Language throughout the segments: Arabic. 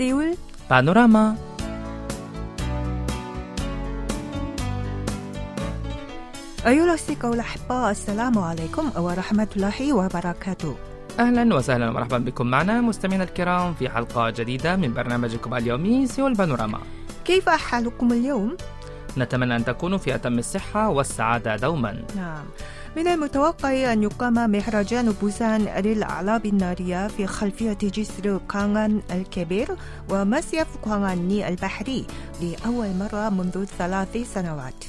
سيول بانوراما أيها الأصدقاء الأحباء السلام عليكم ورحمة الله وبركاته. أهلا وسهلا ومرحبا بكم معنا مستمعينا الكرام في حلقة جديدة من برنامجكم اليومي سيول بانوراما. كيف حالكم اليوم؟ نتمنى أن تكونوا في أتم الصحة والسعادة دوما. نعم. من المتوقع أن يقام مهرجان بوسان للأعلاب النارية في خلفية جسر كانغان الكبير ومصيف كانغاني البحري لأول مرة منذ ثلاث سنوات.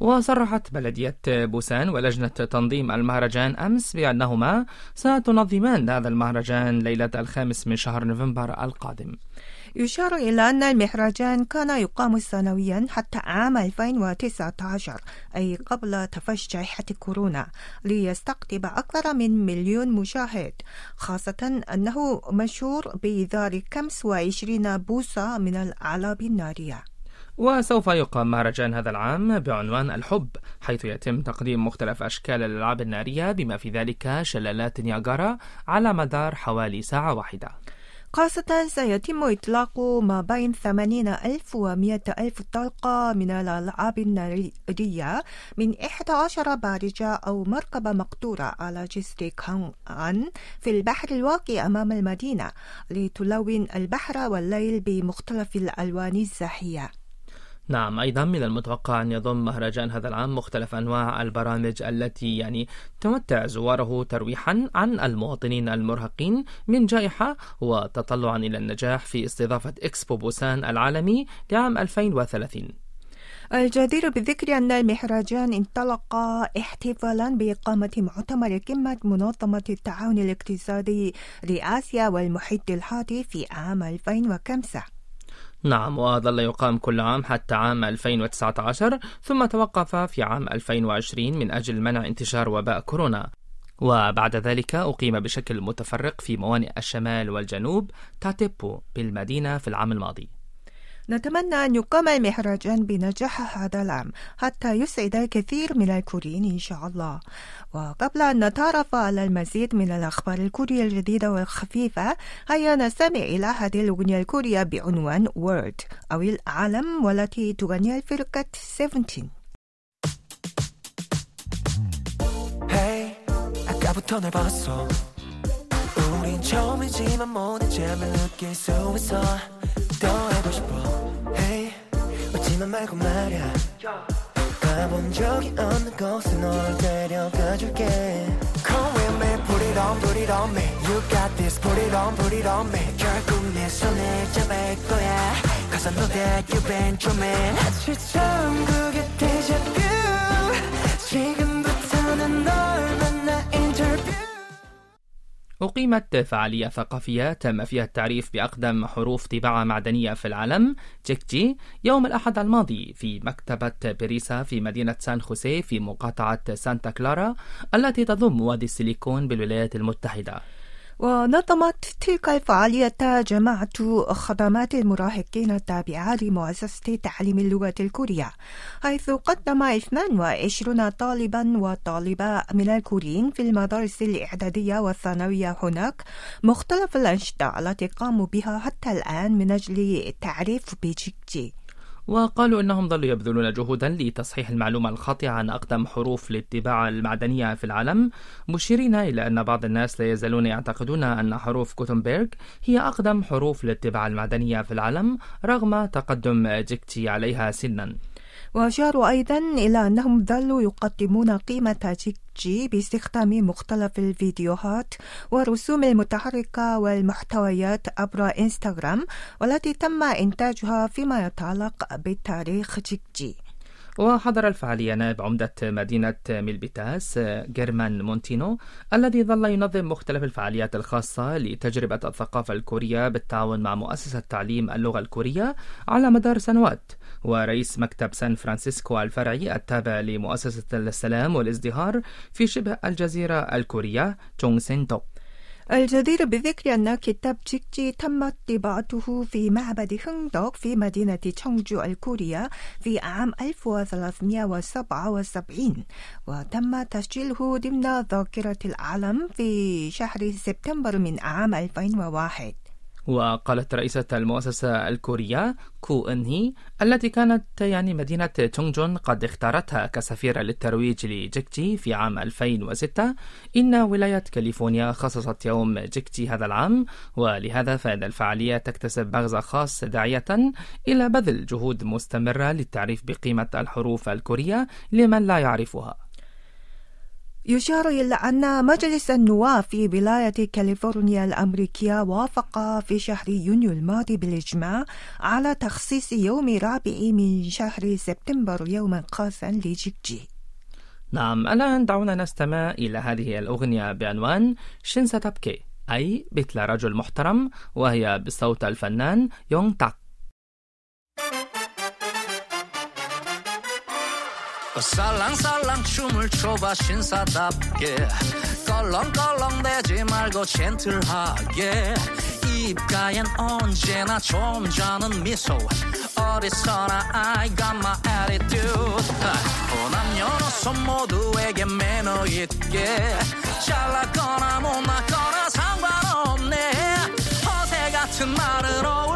وصرحت بلدية بوسان ولجنة تنظيم المهرجان أمس بأنهما ستنظمان هذا المهرجان ليلة الخامس من شهر نوفمبر القادم. يشار إلى أن المهرجان كان يقام سنويا حتى عام 2019 أي قبل تفشي جائحة كورونا ليستقطب أكثر من مليون مشاهد خاصة أنه مشهور بإيذار 25 بوصة من الأعلاب النارية. وسوف يقام مهرجان هذا العام بعنوان الحب حيث يتم تقديم مختلف أشكال الألعاب النارية بما في ذلك شلالات نياجارا على مدار حوالي ساعة واحدة. خاصة سيتم إطلاق ما بين 80 ألف و 100 ألف طلقة من الألعاب النارية من 11 بارجة أو مركبة مقطورة على جسر كانغان في البحر الواقع أمام المدينة لتلون البحر والليل بمختلف الألوان الزاهية. نعم أيضا من المتوقع أن يضم مهرجان هذا العام مختلف أنواع البرامج التي يعني تمتع زواره ترويحا عن المواطنين المرهقين من جائحة وتطلعا إلى النجاح في استضافة إكسبو بوسان العالمي لعام 2030 الجدير بالذكر أن المهرجان انطلق احتفالا بإقامة مؤتمر قمة منظمة التعاون الاقتصادي لآسيا والمحيط الهادي في عام 2005 نعم وظل يقام كل عام حتى عام 2019 ثم توقف في عام 2020 من أجل منع انتشار وباء كورونا. وبعد ذلك أقيم بشكل متفرق في موانئ الشمال والجنوب تاتيبو بالمدينة في العام الماضي. نتمنى أن يقام المهرجان بنجاح هذا العام حتى يسعد الكثير من الكوريين إن شاء الله وقبل أن نتعرف على المزيد من الأخبار الكورية الجديدة والخفيفة هيا نستمع إلى هذه الأغنية الكورية بعنوان World أو العالم والتي تغنيها الفرقة 17 Hey, 아까부터 널 봤어. 우린 처음이지만 모든 점을 느낄 수 있어. 더 해보고 싶어. 웃지만 말고 말야. 가본 적이 없는 곳에 널 데려가줄게. Come with me, put it on, put it on me. You got this, put it on, put it on me. 결국 내 손을 잡을 거야. Cause I know that you've been dreaming. 아침처럼 그게. 지 أقيمت فعالية ثقافية تم فيها التعريف بأقدم حروف طباعة معدنية في العالم جيكجي يوم الأحد الماضي في مكتبة باريسا في مدينة سان خوسيه في مقاطعة سانتا كلارا التي تضم وادي السيليكون بالولايات المتحدة. ونظمت تلك الفعالية جماعة خدمات المراهقين التابعة لمؤسسة تعليم اللغة الكورية حيث قدم 22 طالبا وطالبة من الكوريين في المدارس الإعدادية والثانوية هناك مختلف الأنشطة التي قاموا بها حتى الآن من أجل التعريف بجيكجي وقالوا إنهم ظلوا يبذلون جهودا لتصحيح المعلومة الخاطئة عن أقدم حروف الطباعه المعدنية في العالم مشيرين إلى أن بعض الناس لا يزالون يعتقدون أن حروف كوتنبرغ هي أقدم حروف الطباعه المعدنية في العالم رغم تقدم جيكتي عليها سنا. وأشاروا أيضا إلى أنهم ظلوا يقدمون قيمة جيكجي باستخدام مختلف الفيديوهات والرسوم المتحركة والمحتويات عبر إنستغرام والتي تم إنتاجها فيما يتعلق بتاريخ جيكجي وحضر الفعالية نائب عمدة مدينة ميلبيتاس جيرمان مونتينو الذي ظل ينظم مختلف الفعاليات الخاصة لتجربة الثقافة الكورية بالتعاون مع مؤسسة تعليم اللغة الكورية على مدار سنوات. ورئيس مكتب سان فرانسيسكو الفرعي التابع لمؤسسة السلام والازدهار في شبه الجزيرة الكورية تونغ سينتو الجدير بالذكر أن كتاب جيكجي تمت طباعته في معبد هنغدوك في مدينة تشونجو الكورية في عام 1377 وتم تسجيله ضمن ذاكرة العالم في شهر سبتمبر من عام 2001 وقالت رئيسة المؤسسة الكورية كو إنهي التي كانت يعني مدينة تشونجو قد اختارتها كسفيرة للترويج لجيكجي في عام 2006 إن ولاية كاليفورنيا خصصت يوم جيكتي هذا العام ولهذا فإن الفعالية تكتسب مغزى خاص داعية إلى بذل جهود مستمرة للتعريف بقيمة الحروف الكورية لمن لا يعرفها. يشار إلى أن مجلس النواب في ولاية كاليفورنيا الأمريكية وافق في شهر يونيو الماضي بالإجماع على تخصيص يوم رابع من شهر سبتمبر يوما خاصا لجيكجي نعم الآن دعونا نستمع إلى هذه الأغنية بعنوان شين ستبكي أي مثل رجل محترم وهي بصوت الفنان يونغ تاك. 살랑살랑 춤을 춰봐 신사답게. 껄렁껄렁대지 말고 젠틀하게. 입가엔 언제나 점잖은 미소. 어디서나 I got my attitude. 남녀노소 모두에게 매너 있게. 잘났거나 못났거나 상관없네. 허세 같은 어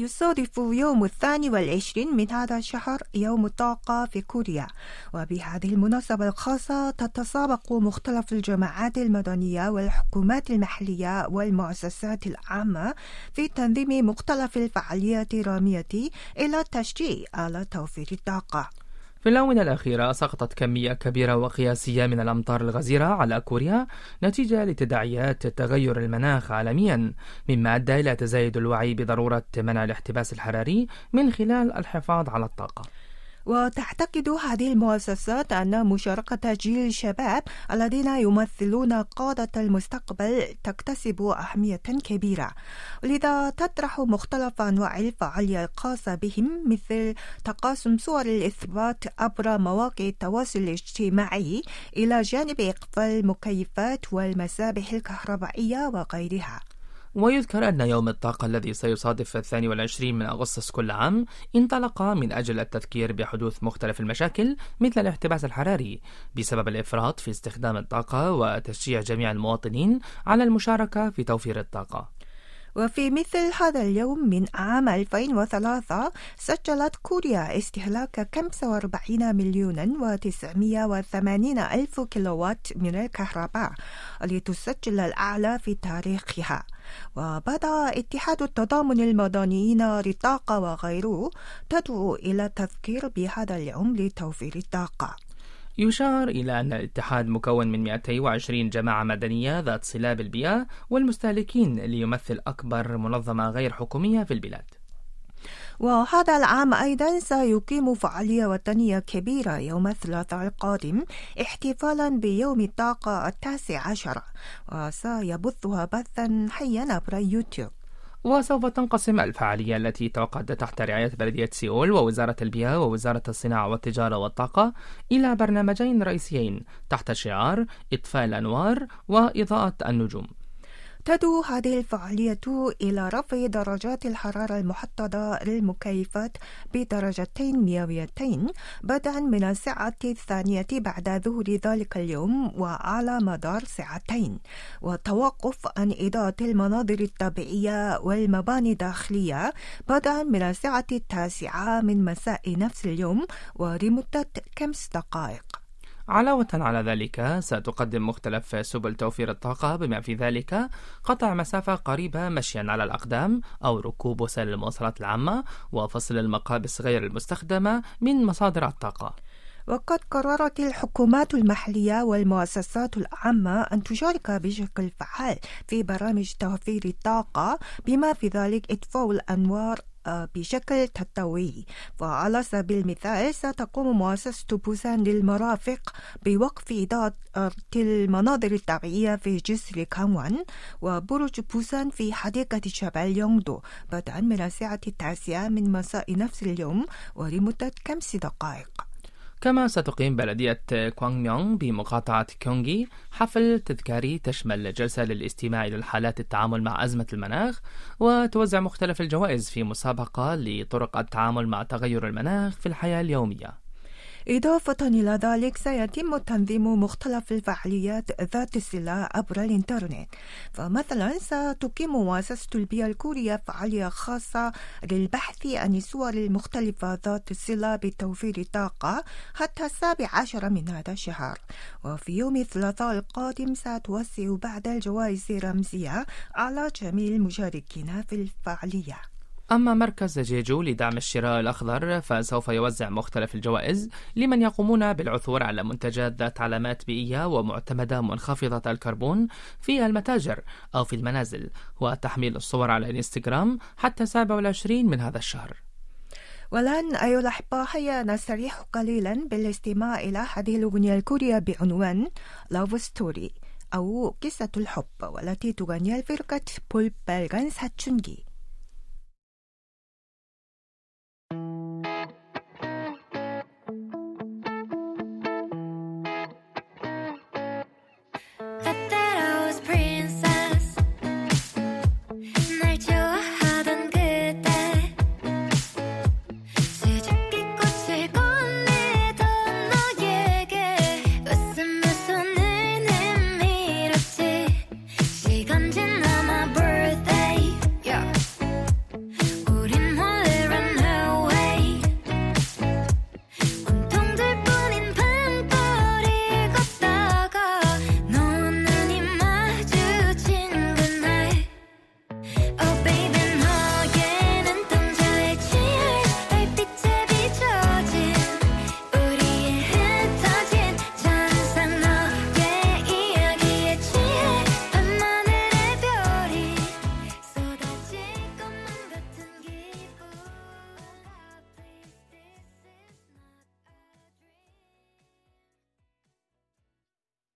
سيصادف يوم الثاني والعشرين من هذا الشهر يوم الطاقة في كوريا. وبهذه المناسبة الخاصة تتسابق مختلف الجماعات المدنية والحكومات المحلية والمؤسسات العامة في تنظيم مختلف الفعاليات الرامية إلى التشجيع على توفير الطاقة. في الآونة الأخيرة سقطت كمية كبيرة وقياسية من الأمطار الغزيرة على كوريا نتيجة لتداعيات تغير المناخ عالميا مما أدى إلى تزايد الوعي بضرورة منع الاحتباس الحراري من خلال الحفاظ على الطاقة. وتعتقد هذه المؤسسات أن مشاركة جيل الشباب الذين يمثلون قادة المستقبل تكتسب أهمية كبيرة. ولذا تطرح مختلف أنواع الفعالية الخاصة بهم مثل تقاسم صور الإثبات عبر مواقع التواصل الاجتماعي إلى جانب إقفال المكيفات والمسابح الكهربائية وغيرها. ويذكر أن يوم الطاقة الذي سيصادف الثاني والعشرين من أغسطس كل عام انطلق من أجل التذكير بحدوث مختلف المشاكل مثل الاحتباس الحراري بسبب الإفراط في استخدام الطاقة وتشجيع جميع المواطنين على المشاركة في توفير الطاقة. وفي مثل هذا اليوم من عام 2003 سجلت كوريا استهلاك 45 مليون و980 ألف كيلووات من الكهرباء لتسجل الأعلى في تاريخها. وبدأ اتحاد التضامن المدنيين للطاقة وغيره تدعو إلى التذكير بهذا اليوم لتوفير الطاقة. يشار إلى أن الاتحاد مكون من 220 جماعة مدنية ذات صلة بالبيئة والمستهلكين ليمثل أكبر منظمة غير حكومية في البلاد. وهذا العام أيضا سيقيم فعالية وطنية كبيرة يوم الثلاثاء القادم احتفالا بيوم الطاقة التاسع عشر وسيبثها بثا حيا عبر يوتيوب. وسوف تنقسم الفعالية التي تعقد تحت رعاية بلدية سيول ووزارة البيئة ووزارة الصناعة والتجارة والطاقة إلى برنامجين رئيسيين تحت شعار إطفاء الأنوار وإضاءة النجوم. تدعو هذه الفعالية إلى رفع درجات الحرارة المحددة للمكيفات بدرجتين مئويتين بدءا من الساعة الثانية بعد ظهر ذلك اليوم وعلى مدار ساعتين. وتوقف عن إضاءة المناظر الطبيعية والمباني الداخلية بدءا من الساعة التاسعة من مساء نفس اليوم ولمدة خمس دقائق. علاوة على ذلك ستقدم مختلف سبل توفير الطاقة. بما في ذلك قطع مسافة قريبة مشيا على الأقدام أو ركوب وسائل المواصلات العامة وفصل المقابس غير المستخدمة من مصادر الطاقة. وقد قررت الحكومات المحلية والمؤسسات العامة أن تشارك بشكل فعال في برامج توفير الطاقة بما في ذلك إطفاء الأنوار بشكل تطوعي. وعلى سبيل المثال ستقوم مؤسسة بوسان للمرافق بوقف إضاءة المناظر الطبيعية في جسر كانوان وبرج بوسان في حديقة شبال يونغدو بدءا من الساعة التاسعة من مساء نفس اليوم ولمدة خمس دقائق. كما ستقيم بلدية كوانغميونغ بمقاطعة كيونغي حفل تذكاري تشمل جلسة للاستماع إلى حالات التعامل مع أزمة المناخ وتوزع مختلف الجوائز في مسابقة لطرق التعامل مع تغير المناخ في الحياة اليومية. إضافة إلى ذلك سيتم تنظيم مختلف الفعاليات ذات الصلة عبر الإنترنت. فمثلا ستقيم مؤسسة البيئة الكورية فعالية خاصة للبحث عن الصور المختلفة ذات الصلة بتوفير الطاقة حتى السابع عشر من هذا الشهر. وفي يوم الثلاثاء القادم ستوزع بعض الجوائز الرمزية على جميع المشاركين في الفعالية. أما مركز جيجو لدعم الشراء الأخضر فسوف يوزع مختلف الجوائز لمن يقومون بالعثور على منتجات ذات علامات بيئية ومعتمدة منخفضة الكربون في المتاجر أو في المنازل وتحميل الصور على الإنستغرام حتى 27 من هذا الشهر. والآن أيها الأحبة هيا نستريح قليلا بالاستماع إلى هذه الأغنية الكورية بعنوان Love Story أو قصة الحب والتي تغنيها الفرقة بولبالغان ساتشونجي.